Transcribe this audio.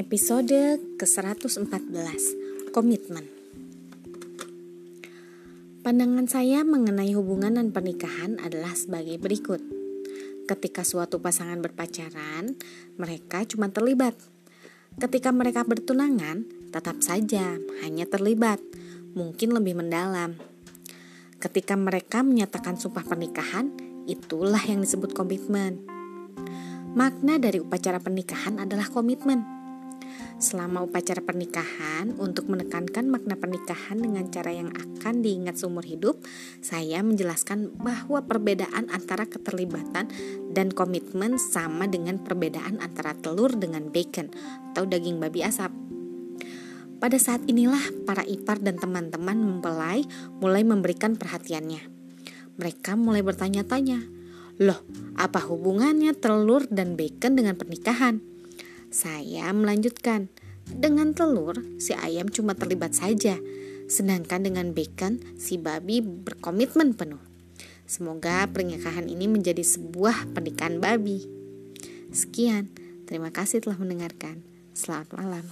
Episode ke-114 Komitmen. Pandangan saya mengenai hubungan dan pernikahan adalah sebagai berikut. Ketika suatu pasangan berpacaran, mereka cuma terlibat. Ketika mereka bertunangan, tetap saja hanya terlibat Mungkin lebih mendalam. Ketika mereka menyatakan sumpah pernikahan, itulah yang disebut komitmen. Makna dari upacara pernikahan adalah komitmen selama upacara pernikahan untuk menekankan makna pernikahan dengan cara yang akan diingat seumur hidup, saya menjelaskan bahwa perbedaan antara keterlibatan dan komitmen sama dengan perbedaan antara telur dengan bacon atau daging babi asap. Pada saat inilah para ipar dan teman-teman mempelai mulai memberikan perhatiannya. Mereka mulai bertanya-tanya, "Loh, apa hubungannya telur dan bacon dengan pernikahan?" Saya melanjutkan, dengan telur si ayam cuma terlibat saja, sedangkan dengan bacon si babi berkomitmen penuh. Semoga pernikahan ini menjadi sebuah pernikahan babi. Sekian, terima kasih telah mendengarkan. Selamat malam.